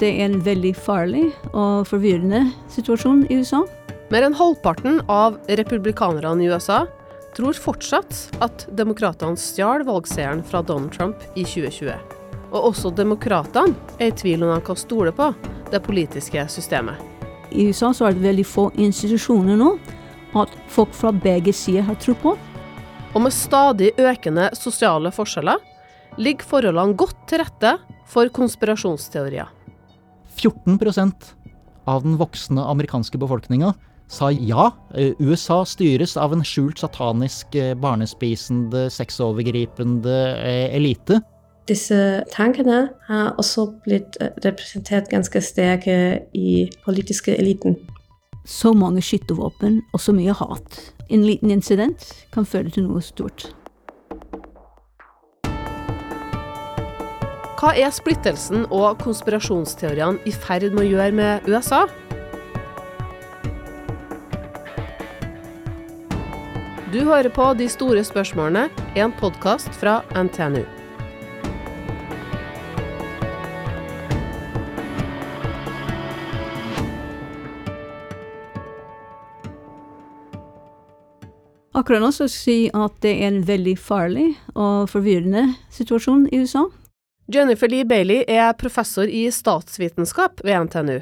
det er en veldig farlig og forvirrende situasjon i USA. Mer enn halvparten av republikanerne i USA tror fortsatt at demokratene stjal valgseieren fra Donald Trump i 2020. Og også demokratene er i tvil om de kan stole på det politiske systemet. I USA så er det veldig få institusjoner nå at folk fra begge sider har tro på. Og med stadig økende sosiale forskjeller ligger forholdene godt til rette for konspirasjonsteorier. 14% av den voksne amerikanske befolkninga sa ja. Eh, USA styres av en skjult satanisk, eh, barnespisende, sexovergripende eh, elite. Disse tankene har også blitt representert ganske sterke i politiske eliten. Så mange skyttervåpen og så mye hat. En liten incident kan føre til noe stort. Hva er splittelsen og konspirasjonsteoriene i ferd med å gjøre med USA? Du hører på De store spørsmålene, en podkast fra NTNU. Akkurat nå skal jeg si at det er en veldig farlig og forvirrende situasjon i USA. Jennifer Lee Bailey er professor i statsvitenskap ved NTNU.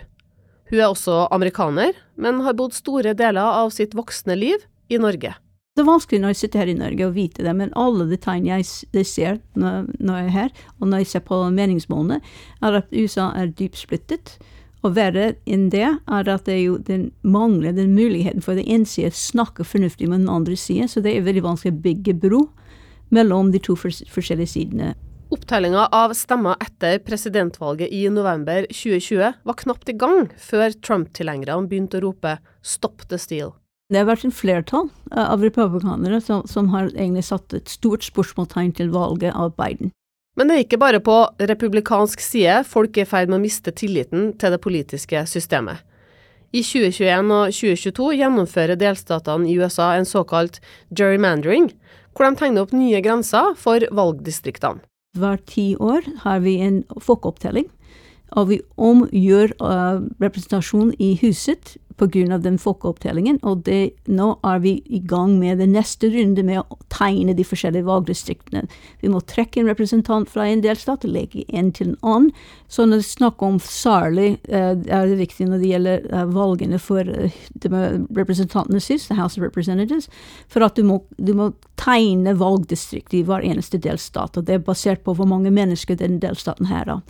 Hun er også amerikaner, men har bodd store deler av sitt voksne liv i Norge. Det er vanskelig når jeg sitter her i Norge og vite det, men alle de tegn jeg ser når, jeg er her, og når jeg ser på meningsmålene, er at USA er dypt splittet. Og verre enn det er at det jo den mangler den muligheten for den ene siden å snakke fornuftig med den andre siden, så det er veldig vanskelig å bygge bro mellom de to forskjellige sidene. Opptellinga av stemmer etter presidentvalget i november 2020 var knapt i gang før Trump-tilhengerne begynte å rope 'stopp the steal'. Det har vært en flertall eh, av republikanere som, som har egentlig satt et stort spørsmålstegn til valget av Biden. Men det er ikke bare på republikansk side folk er i ferd med å miste tilliten til det politiske systemet. I 2021 og 2022 gjennomfører delstatene i USA en såkalt gerrymandering, hvor de tegner opp nye grenser for valgdistriktene. Hver ti år har vi en folkeopptelling, og vi omgjør uh, representasjon i huset pga. den folkeopptellingen. Og det, nå er vi i gang med den neste runde med å tegne de forskjellige valgdistriktene. Vi må trekke en representant fra en delstat og legge en til en annen. Så når det er snakk om særlig uh, er det viktig når det gjelder uh, valgene for representantenes hus, the House of Representatives, for at du må, du må tegne valgdistrikt i hver eneste delstat. Og det er basert på hvor mange mennesker den delstaten her har.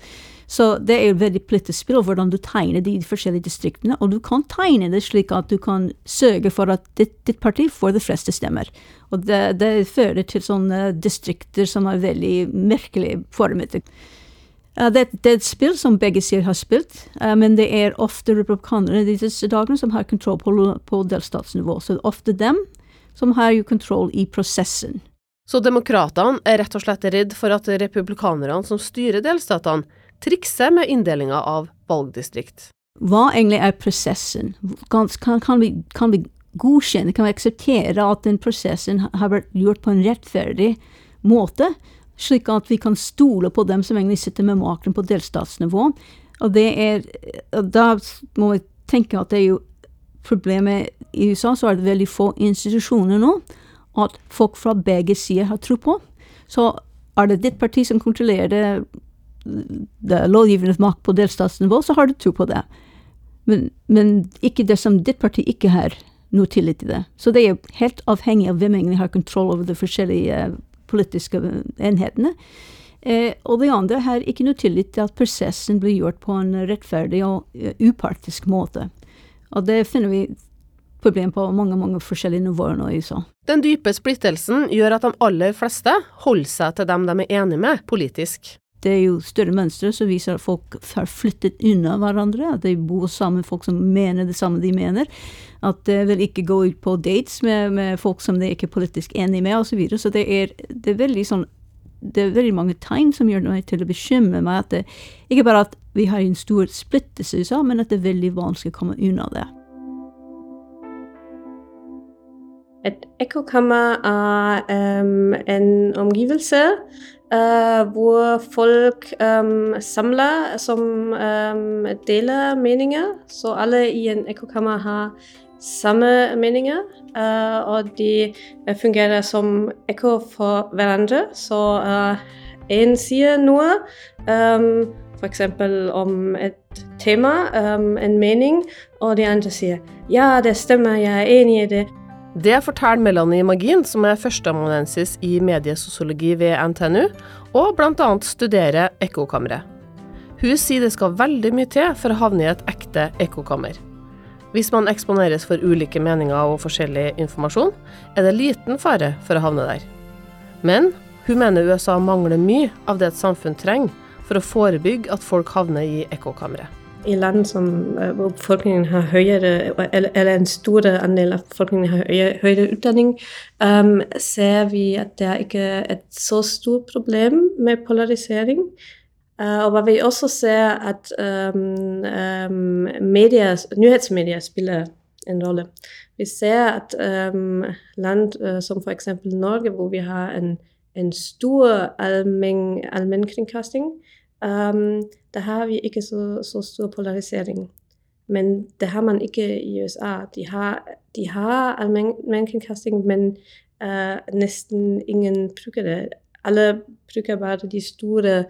Så det er jo veldig politisk hvordan du tegner de forskjellige distriktene, og du kan tegne det slik at du kan sørge for at ditt, ditt parti får de fleste stemmer. Og det, det, fører til sånne distrikter som er veldig merkelig formet. Det, det, er et spill som begge sider har spilt, eh, men det er ofte republikanere disse dagene som har kontroll på, på delstatsnivå. Så det er ofte dem som har jo kontroll i prosessen. Så demokratene er rett og slett redd for at republikanerne som styrer delstatene, trikse med inndelinga av valgdistrikt. Hva egentlig er prosessen? Kan, kan, vi, kan, vi, godkjenne, kan vi akseptere at den prosessen har vært gjort på en rettferdig måte, slik at vi kan stole på dem som egentlig sitter med makten på delstatsnivå? Og det er, Da må vi tenke at det er jo problemet i USA, så er det veldig få institusjoner nå at folk fra begge sider har tro på. Så er det ditt parti som kontrollerer lovgivende makt på delstatsnivå, så har du tro på det. Men, men ikke det som ditt parti ikke har noe tillit til det. Så det er helt avhengig av hvem egentlig har kontroll over de forskjellige uh, politiske enhetene. Eh, og det andre har ikke noe tillit til at prosessen blir gjort på en rettferdig og uh, upartisk måte. Og det finner vi problem på mange mange forskjellige nivåer nå i USA. Den dype splittelsen gjør at de aller fleste holder seg til dem de er enige med politisk det er jo større mønstre som viser at folk har flyttet unna hverandre. At de bor sammen med folk som mener det samme de mener. At de vil ikke gå ut på dates med, med folk som de ikke er politisk enig med, osv. Så, så det er, det er veldig sånn det er veldig mange tegn som gjør meg til å bekymre meg. at det, Ikke bare at vi har en stor splittelse i USA, men at det er veldig vanskelig å komme unna det. Et ekkokammer er um, en omgivelse hvor folk samler som deler meninger. Så alle i en ekkokammer har samme meninger, og de fungerer som ekko for hverandre. Så én sier noe, um, f.eks. om et tema, en mening, og de andre sier ja, det stemmer, jeg er enig i det. Det forteller Melanie Magin, som er førsteamanuensis i mediesosiologi ved NTNU, og bl.a. studerer ekkokammeret. Hun sier det skal veldig mye til for å havne i et ekte ekkokammer. Hvis man eksponeres for ulike meninger og forskjellig informasjon, er det liten fare for å havne der. Men hun mener USA mangler mye av det et samfunn trenger for å forebygge at folk havner i ekkokammeret i land som, eh, hvor befolkningen har høyere, eller, en stor andel av befolkningen har høyere, utdanning, um, ser vi at det er ikke et så stort problem med polarisering. Uh, og hva vi også ser, at um, um, medier, nyhetsmedier spiller en rolle. Vi ser at land uh, som f.eks. Norge, hvor vi har en, en stor allmennkringkasting, Um, der har vi ikke så, så, stor polarisering. Men det har man ikke i USA. De har, de har allmennkringkasting, men uh, nesten ingen bruker det. Alle bruker bare de store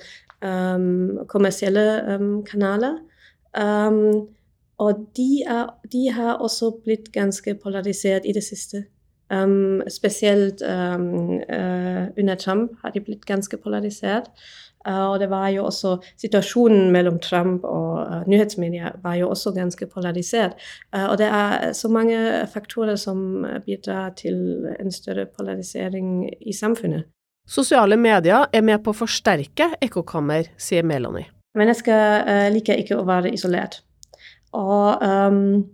um, kommersielle um, kanaler. Um, og de, er, de, har også blitt ganske polarisert i det siste. Spesielt uh, under Trump har de blitt ganske polarisert. Uh, og det var jo også Situasjonen mellom Trump og uh, nyhetsmedia var jo også ganske polarisert. Uh, og det er så mange faktorer som bidrar til en større polarisering i samfunnet. Sosiale medier er med på å forsterke ekkokammer, sier Melanie. Mennesker liker ikke å være isolert. Og um,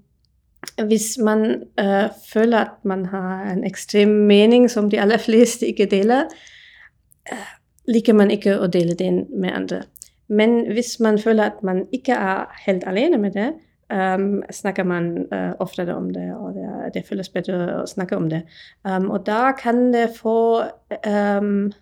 hvis man føler at man har en ekstrem mening som de aller fleste ikke deler, liker man ikke å dele det med andre. Men hvis man føler at man ikke er helt alene med det, um, snakker man uh, oftere om det, og det, det, føles bedre å snakke om det. Um, og da kan det få um,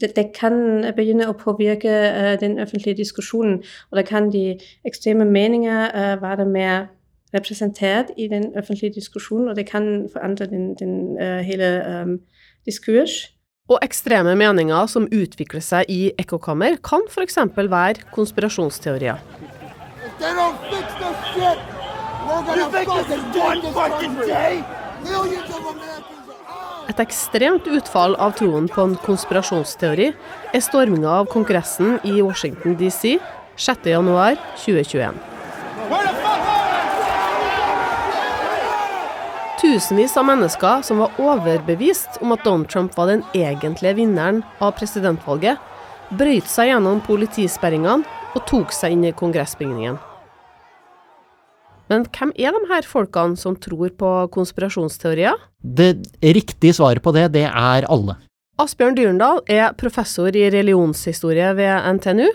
det, det, kan begynne å påvirke uh, den offentlige diskusjonen, og da kan de ekstreme meninger uh, være mer representert i den offentlige diskusjonen, og det kan forandre den, den uh, hele um, diskurs. Og ekstreme meninger som utvikler seg i ekkokammer, kan f.eks. være konspirasjonsteorier. Et ekstremt utfall av troen på en konspirasjonsteori er storminga av Kongressen i Washington DC 6.1.2021. Tusenvis av mennesker som var overbevist om at Donald Trump var den egentlige vinneren av presidentvalget, brøyt seg gjennom politisperringene og tok seg inn i kongressbygningen. Men hvem er de her folkene som tror på konspirasjonsteorier? Det riktige svaret på det, det er alle. Asbjørn Dyrendal er professor i religionshistorie ved NTNU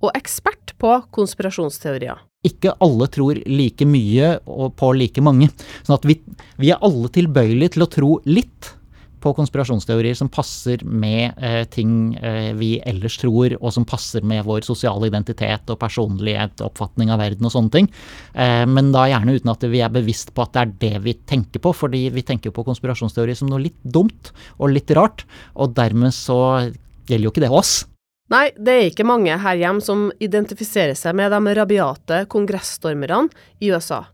og ekspert på konspirasjonsteorier ikke alle tror like mye og på like mange. Sånn at vi, vi er alle tilbøyelige til å tro litt på konspirasjonsteorier som passer med eh, ting eh, vi ellers tror, og som passer med vår sosiale identitet og personlighet, oppfatning av verden og sånne ting. Eh, men da gjerne uten at vi er bevisst på at det er det vi tenker på, fordi vi tenker på konspirasjonsteorier som noe litt dumt og litt rart, og dermed så gjelder jo ikke det oss. Nei, det er ikke mange her hjemme som identifiserer seg med de rabiate kongressstormerne i USA.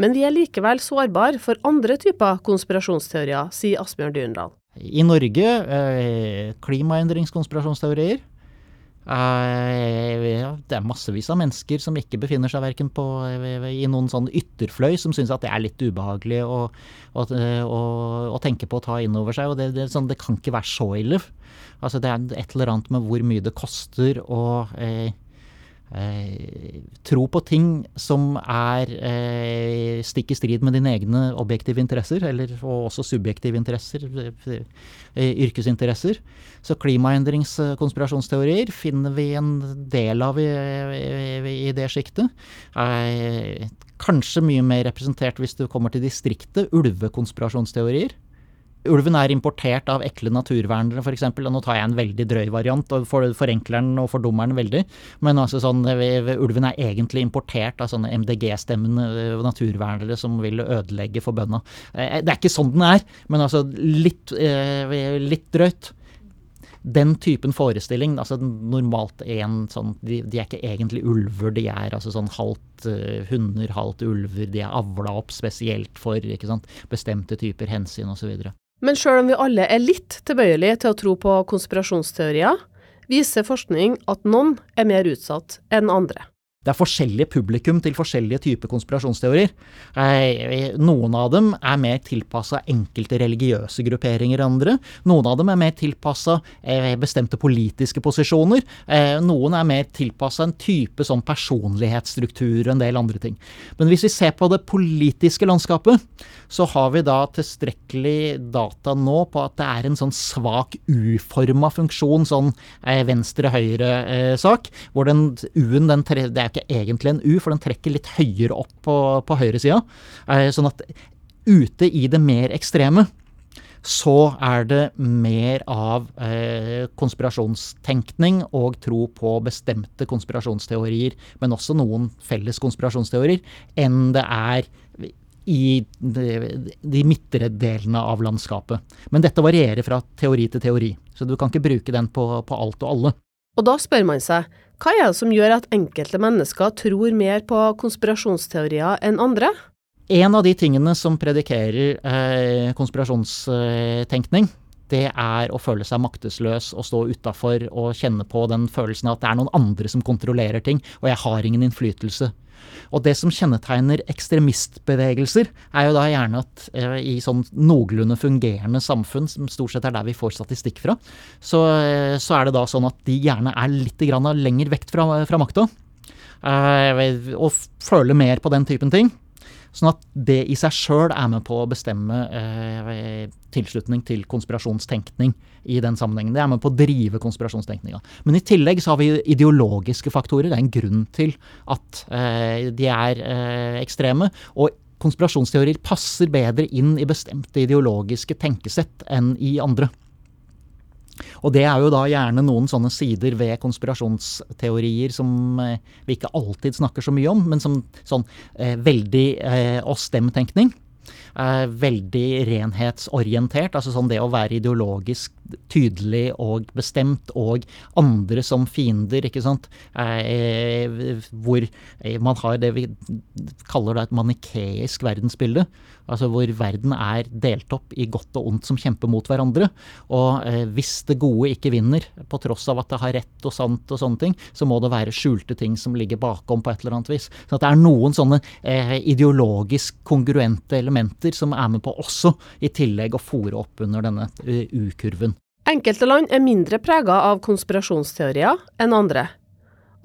Men vi er likevel sårbare for andre typer konspirasjonsteorier, sier Asbjørn Dyrendal. I Norge eh, klimaendringskonspirasjonsteorier. Eh, det er massevis av mennesker som ikke befinner seg verken på, i noen sånn ytterfløy, som syns at det er litt ubehagelig å, å, å, å tenke på å ta inn over seg. og det, det, sånn, det kan ikke være så ille. Altså det er et eller annet med hvor mye det koster å eh, eh, tro på ting som er eh, stikk i strid med dine egne objektive interesser, eller, og også subjektive interesser, eh, yrkesinteresser. Så klimaendringskonspirasjonsteorier finner vi en del av i, i, i det sjiktet. kanskje mye mer representert hvis du kommer til distriktet, ulvekonspirasjonsteorier. Ulven er importert av ekle naturvernere, f.eks. Nå tar jeg en veldig drøy variant og forenkler den og fordummer den veldig. Men altså sånn, ulven er egentlig importert av sånne MDG-stemmende eh, naturvernere som vil ødelegge for bønda. Eh, det er ikke sånn den er, men altså litt, eh, litt drøyt den typen forestilling altså Normalt en sånn de, de, er ikke egentlig ulver, de er altså sånn halvt uh, hunder, halvt ulver. De er avla opp spesielt for ikke sant, bestemte typer hensyn osv. Men sjøl om vi alle er litt tilbøyelige til å tro på konspirasjonsteorier, viser forskning at noen er mer utsatt enn andre. Det er forskjellige publikum til forskjellige typer konspirasjonsteorier. Eh, noen av dem er mer tilpassa enkelte religiøse grupperinger enn andre. Noen av dem er mer tilpassa eh, bestemte politiske posisjoner. Eh, noen er mer tilpassa en type sånn personlighetsstruktur og en del andre ting. Men hvis vi ser på det politiske landskapet, så har vi da tilstrekkelig data nå på at det er en sånn svak U-forma funksjon, sånn venstre-høyre-sak, hvor den U-en den tre, det ikke egentlig en U, for den trekker litt høyere opp på, på høyresida. Eh, sånn at ute i det mer ekstreme så er det mer av eh, konspirasjonstenkning og tro på bestemte konspirasjonsteorier, men også noen felles konspirasjonsteorier, enn det er i de, de midtre delene av landskapet. Men dette varierer fra teori til teori, så du kan ikke bruke den på, på alt og alle. Og da spør man seg, hva er det som gjør at enkelte mennesker tror mer på konspirasjonsteorier enn andre? En av de tingene som predikerer eh, konspirasjonstenkning, det er å føle seg maktesløs og stå utafor og kjenne på den følelsen at det er noen andre som kontrollerer ting, og jeg har ingen innflytelse. Og det som kjennetegner ekstremistbevegelser, er jo da gjerne at eh, i sånn noenlunde fungerende samfunn, som stort sett er der vi får statistikk fra, så, eh, så er det da sånn at de gjerne er litt lenger vekt fra, fra makta. Eh, og føler mer på den typen ting. Sånn at det i seg sjøl er med på å bestemme eh, tilslutning til konspirasjonstenkning i den sammenhengen. Det er med på å drive konspirasjonstenkninga. Men i tillegg så har vi ideologiske faktorer. Det er en grunn til at eh, de er eh, ekstreme. og konspirasjonsteorier passer bedre inn i bestemte ideologiske tenkesett enn i andre. Og det er jo da gjerne noen sånne sider ved konspirasjonsteorier som eh, vi ikke alltid snakker så mye om, men som sånn eh, veldig eh, oss-dem-tenkning. Eh, veldig renhetsorientert. Altså sånn det å være ideologisk tydelig og bestemt, og andre som fiender, ikke sant. Eh, hvor man har det vi kaller det et manikeisk verdensbilde. Altså hvor verden er delt opp i godt og ondt som kjemper mot hverandre. Og eh, hvis det gode ikke vinner, på tross av at det har rett og sant og sånne ting, så må det være skjulte ting som ligger bakom på et eller annet vis. Så det er noen sånne eh, ideologisk kongruente elementer som er med på også, i tillegg å fòre opp under denne uh, U-kurven. Enkelte land er mindre prega av konspirasjonsteorier enn andre.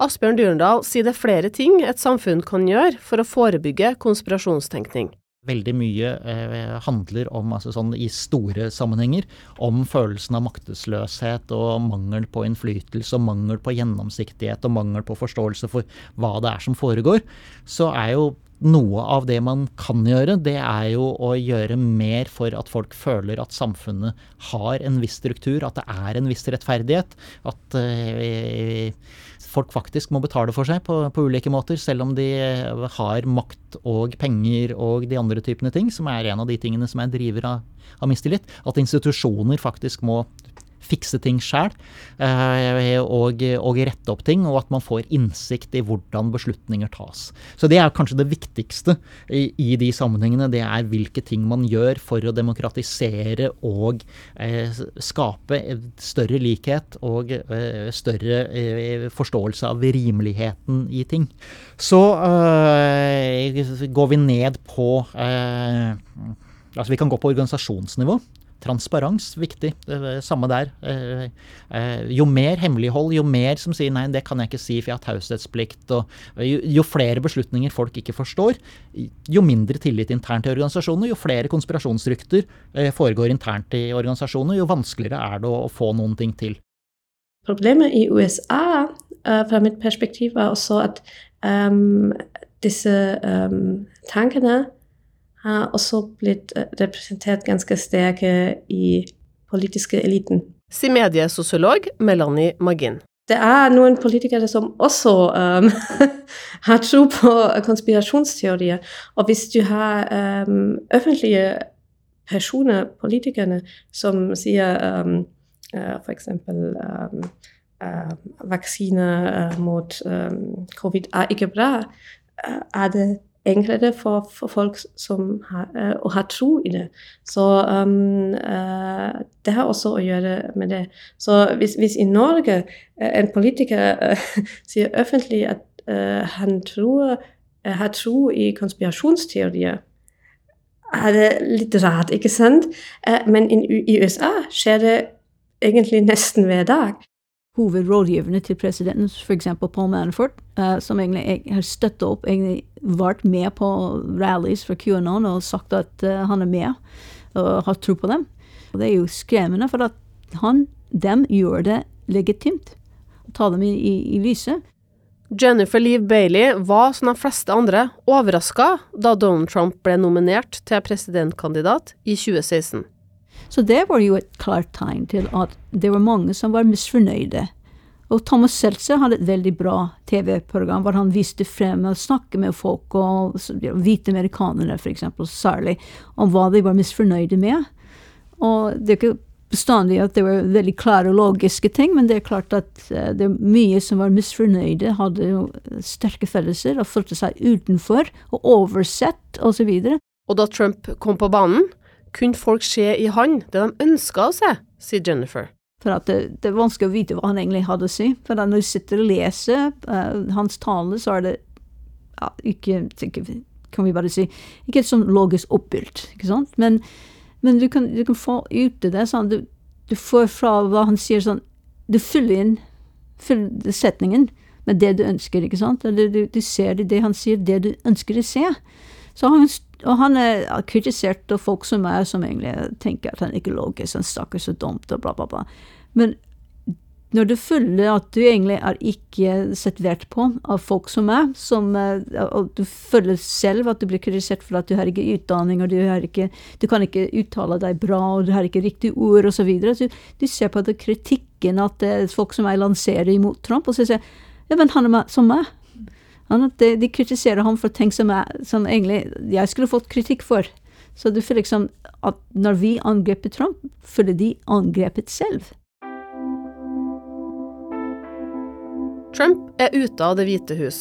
Asbjørn Dyrendal sier det er flere ting et samfunn kan gjøre for å forebygge konspirasjonstenkning veldig mye eh, handler om, altså sånn i store sammenhenger, om følelsen av maktesløshet og mangel på innflytelse og mangel på gjennomsiktighet og mangel på forståelse for hva det er som foregår, så er jo noe av det man kan gjøre, det er jo å gjøre mer for at folk føler at samfunnet har en viss struktur, at det er en viss rettferdighet. At eh, folk faktisk må betale for seg på, på, ulike måter, selv om de har makt og penger og de andre typene ting, som er en av de tingene som er driver av, av mistillit. At institusjoner faktisk må fikse ting sjæl eh, og, og, rette opp ting, og at man får innsikt i hvordan beslutninger tas. Så det er kanskje det viktigste i, i de sammenhengene. Det er hvilke ting man gjør for å demokratisere og eh, skape større likhet og eh, større eh, forståelse av rimeligheten i ting. Så eh, går vi ned på eh, Altså vi kan gå på organisasjonsnivå. Transparens, viktig. Samme der. Eh, eh, jo mer hemmelighold, jo mer som sier nei, det kan jeg ikke si for jeg har taushetsplikt. Jo, jo, flere beslutninger folk ikke forstår, jo mindre tillit internt i organisasjonene, jo flere konspirasjonsrykter eh, foregår internt i organisasjonene, jo vanskeligere er det å, få noen ting til. Problemet i USA, fra mitt perspektiv, var også at um, disse um, tankene har også blitt representert ganske sterke i politiske eliten. Sier mediesosiolog Melanie Magin. Det er noen politikere som også um, har tro på konspirasjonsteorier. Og hvis du har um, offentlige personer, politikerne, som sier um, uh, f.eks. Um, uh, vaksine uh, mot covid er ikke bra, er det enklere for, for folk som har, uh, å ha tro i det. Så um, uh, det har også å gjøre med det. Så hvis, hvis i Norge uh, en politiker sier offentlig at han tror, har tro i konspirasjonsteorier, er det litt rart, ikke sant? men i USA skjer det egentlig nesten hver dag hovedrådgiverne til presidenten, f.eks. Paul Manafort, uh, som egentlig har støttet opp, egentlig vært med på rallies for QAnon og sagt at uh, han er med og har tro på dem. Og det er jo skremmende, for at han, dem gjør det legitimt å ta dem i, i, i lyset. Jennifer Leave Bailey var, som de fleste andre, overraska da Donald Trump ble nominert til presidentkandidat i 2016. Så det var jo et klart tegn til at det var mange som var misfornøyde. Og Thomas Seltzer hadde et veldig bra TV-program hvor han viste frem og snakket med folk, og hvite amerikanere f.eks. særlig, om hva de var misfornøyde med. Og det er ikke bestandig at det var veldig klare og logiske ting, men det er klart at uh, det er mye som var misfornøyde, hadde jo sterke følelser og følte seg utenfor og oversett osv. Og, så og da Trump kom på banen, kunne folk se i han det de ønska å se, sier Jennifer. For at det, det, er vanskelig å vite hva han egentlig hadde å si. For når du sitter og leser uh, hans tale, så er det ja, ikke, kan vi bare si, ikke sånn logisk oppfylt, ikke sant? Men, men du, kan, du, kan, få ut det sånn, du, du, får fra hva han sier sånn, du fyller inn fyller setningen med det du ønsker, ikke sant? Eller du, du ser det, det han sier, det du ønsker å se. Så har han og han er kritisert av folk som er som egentlig tenker at han ikke er logisk, han snakker så dumt og bla, bla, bla. Men når du føler at du egentlig er ikke sett vert på av folk som som, eh, og du føler selv at du blir kritisert for at du har ikke utdanning, og du, ikke, du kan ikke uttale deg bra, og du har ikke riktige ord, osv. Så så du ser på kritikken at er folk som er lanserer imot Trump, og så sier jeg ja, men han er som meg. De, kritiserer ham for ting som, er, som egentlig jeg skulle fått kritikk for. Så du føler liksom at når vi angriper Trump, føler de angrepet selv. Trump er ute av Det hvite hus,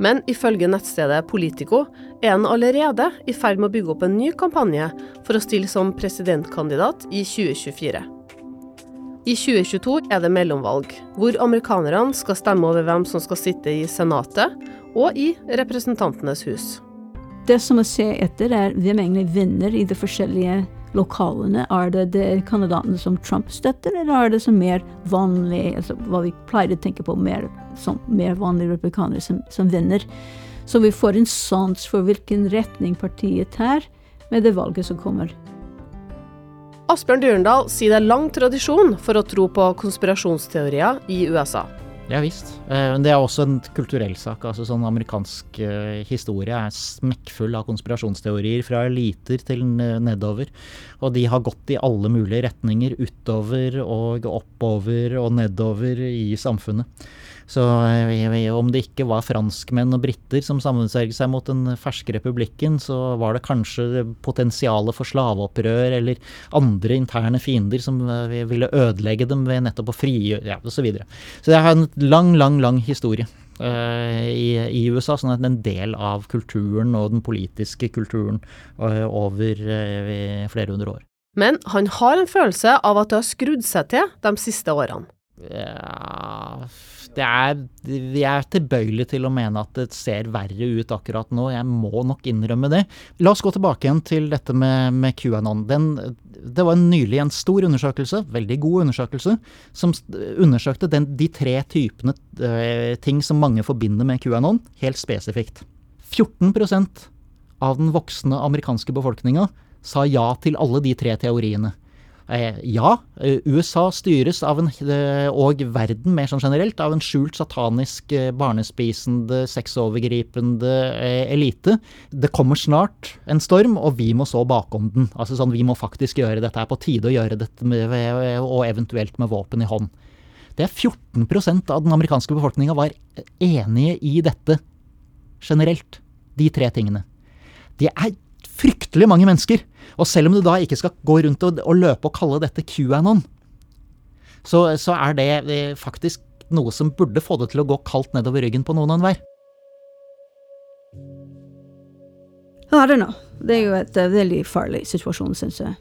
men ifølge nettstedet Politico er han allerede i ferd med å bygge opp en ny kampanje for å stille som presidentkandidat i 2024. I 2022 er det mellomvalg, hvor amerikanerne skal stemme over hvem som skal sitte i Senatet og i Representantenes hus. Det som å se etter, er hvem egentlig vinner i de forskjellige lokalene. Er det de kandidatene som Trump støtter, eller er det som mer vanlig, altså hva vi pleier å tenke på, mer, som mer vanlige republikanere som, som vinner? Så vi får en sans for hvilken retning partiet tar med det valget som kommer. Asbjørn Dyrendal sier det er lang tradisjon for å tro på konspirasjonsteorier i USA. Ja visst. Men det er også en kulturell sak. altså sånn Amerikansk eh, historie er smekkfull av konspirasjonsteorier fra eliter til nedover. Og de har gått i alle mulige retninger. Utover og oppover og nedover i samfunnet. Så eh, om det ikke var franskmenn og briter som sammensverget seg mot den ferske republikken, så var det kanskje potensialet for slaveopprør eller andre interne fiender som eh, ville ødelegge dem ved nettopp å frigjøre ja, osv. Så, videre. så det er en lang, lang, lang historie. Uh, i, i, USA, sånn at en del av kulturen og den politiske kulturen uh, over uh, flere hundre år. Men han har en følelse av at det har skrudd seg til de siste årene. Ja det er, jeg er tilbøyelig til å mene at det ser verre ut akkurat nå. Jeg må nok innrømme det. La oss gå tilbake igjen til dette med, med QAnon. Den, det var nylig en stor undersøkelse, veldig god undersøkelse, som undersøkte den, de tre typene uh, ting som mange forbinder med QAnon, helt spesifikt. 14% av den voksne amerikanske befolkninga sa ja til alle de tre teoriene. Eh, ja, eh, USA styres av en, eh, og verden mer sånn generelt, av en skjult satanisk barnespisende, sexovergripende elite. Det kommer snart en storm, og vi må så bakom den. Altså sånn, Vi må faktisk gjøre dette. er på tide å gjøre dette, med, og eventuelt med våpen i hånd. Det er 14% av den amerikanske befolkninga var enige i dette generelt. De tre tingene. Det er fryktelig mange mennesker. Og selv om du da ikke skal gå rundt og, og løpe og kalle dette QAnon, så, så er det, det faktisk noe som burde få det til å gå kaldt nedover ryggen på noen og enhver. I don't know. Det er jo et uh, veldig farlig situasjon, syns jeg.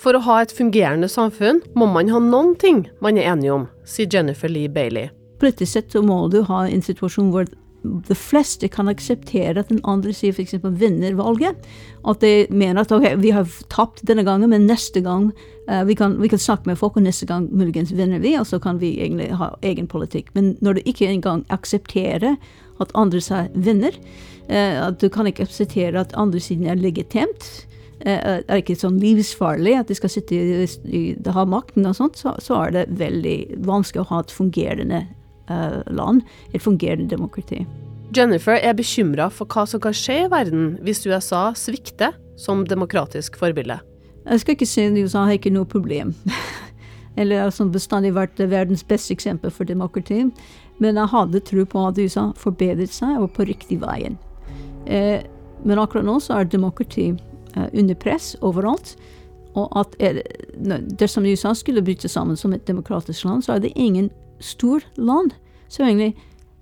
For å ha et fungerende samfunn må man ha noen ting man er enige om, sier Jennifer Lee Bailey. Politisk sett så må du ha en situasjon hvor de fleste kan akseptere at den andre siden f.eks. vinner valget. At de mener at ok, vi har tapt denne gangen, men neste gang uh, vi, kan, vi, kan, snakke med folk, og neste gang muligens vinner vi, og så kan vi egentlig ha egen politikk. Men når du ikke engang aksepterer at andre siden vinner, uh, at du kan ikke akseptere at andre siden er legitimt, uh, er ikke sånn livsfarlig at de skal sitte i, i, ha makten og sånt, så, så er det veldig vanskelig å ha et fungerende land, et fungerende demokrati. Jennifer er bekymra for hva som kan skje i verden hvis USA svikter som demokratisk forbilde. Jeg skal ikke si at USA har ikke noe problem. Eller har sånn bestandig vært verdens beste eksempel for demokrati. Men jeg hadde tro på at USA forbedret seg og på riktig veien. Eh, men akkurat nå så er demokrati eh, under press overalt. Og at er, dersom USA skulle bryte sammen som et demokratisk land, så er det ingen stor land som egentlig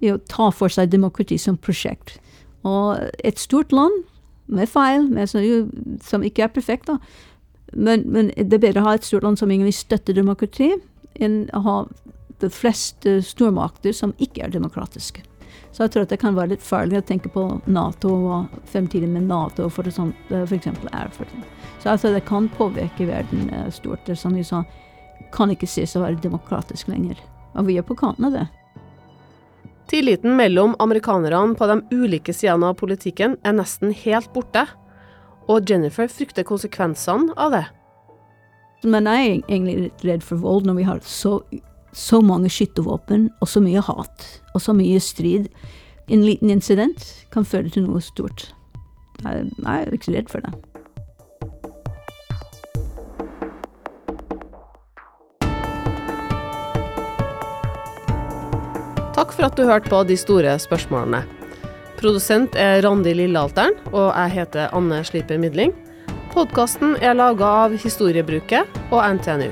jo, tar for seg demokrati som prosjekt. Og et stort land med feil, med jo, som ikke er perfekt, da. Men, men, det er bedre å ha et stort land som egentlig støtter demokrati, enn å ha de fleste stormakter som ikke er demokratiske. Så jeg tror at det kan være litt farlig å tenke på Nato og fremtiden med Nato for det som f.eks. er. for det. Så jeg tror det kan påvirke verden eh, stort. Det som vi sa, kan ikke sies å være demokratisk lenger. Og vi er på kanten av det. Tilliten mellom amerikanerne på de ulike sidene av politikken er nesten helt borte, og Jennifer frykter konsekvensene av det. Men jeg er egentlig litt redd for vold når vi har så, så mange skyttervåpen og så mye hat og så mye strid. En liten incident kan føre til noe stort. Jeg, jeg er ikke redd for det. Takk for at du hørte på De store spørsmålene. Produsent er Randi Lillealteren, og jeg heter Anne Sliper Midling. Podkasten er laga av Historiebruket og NTNU.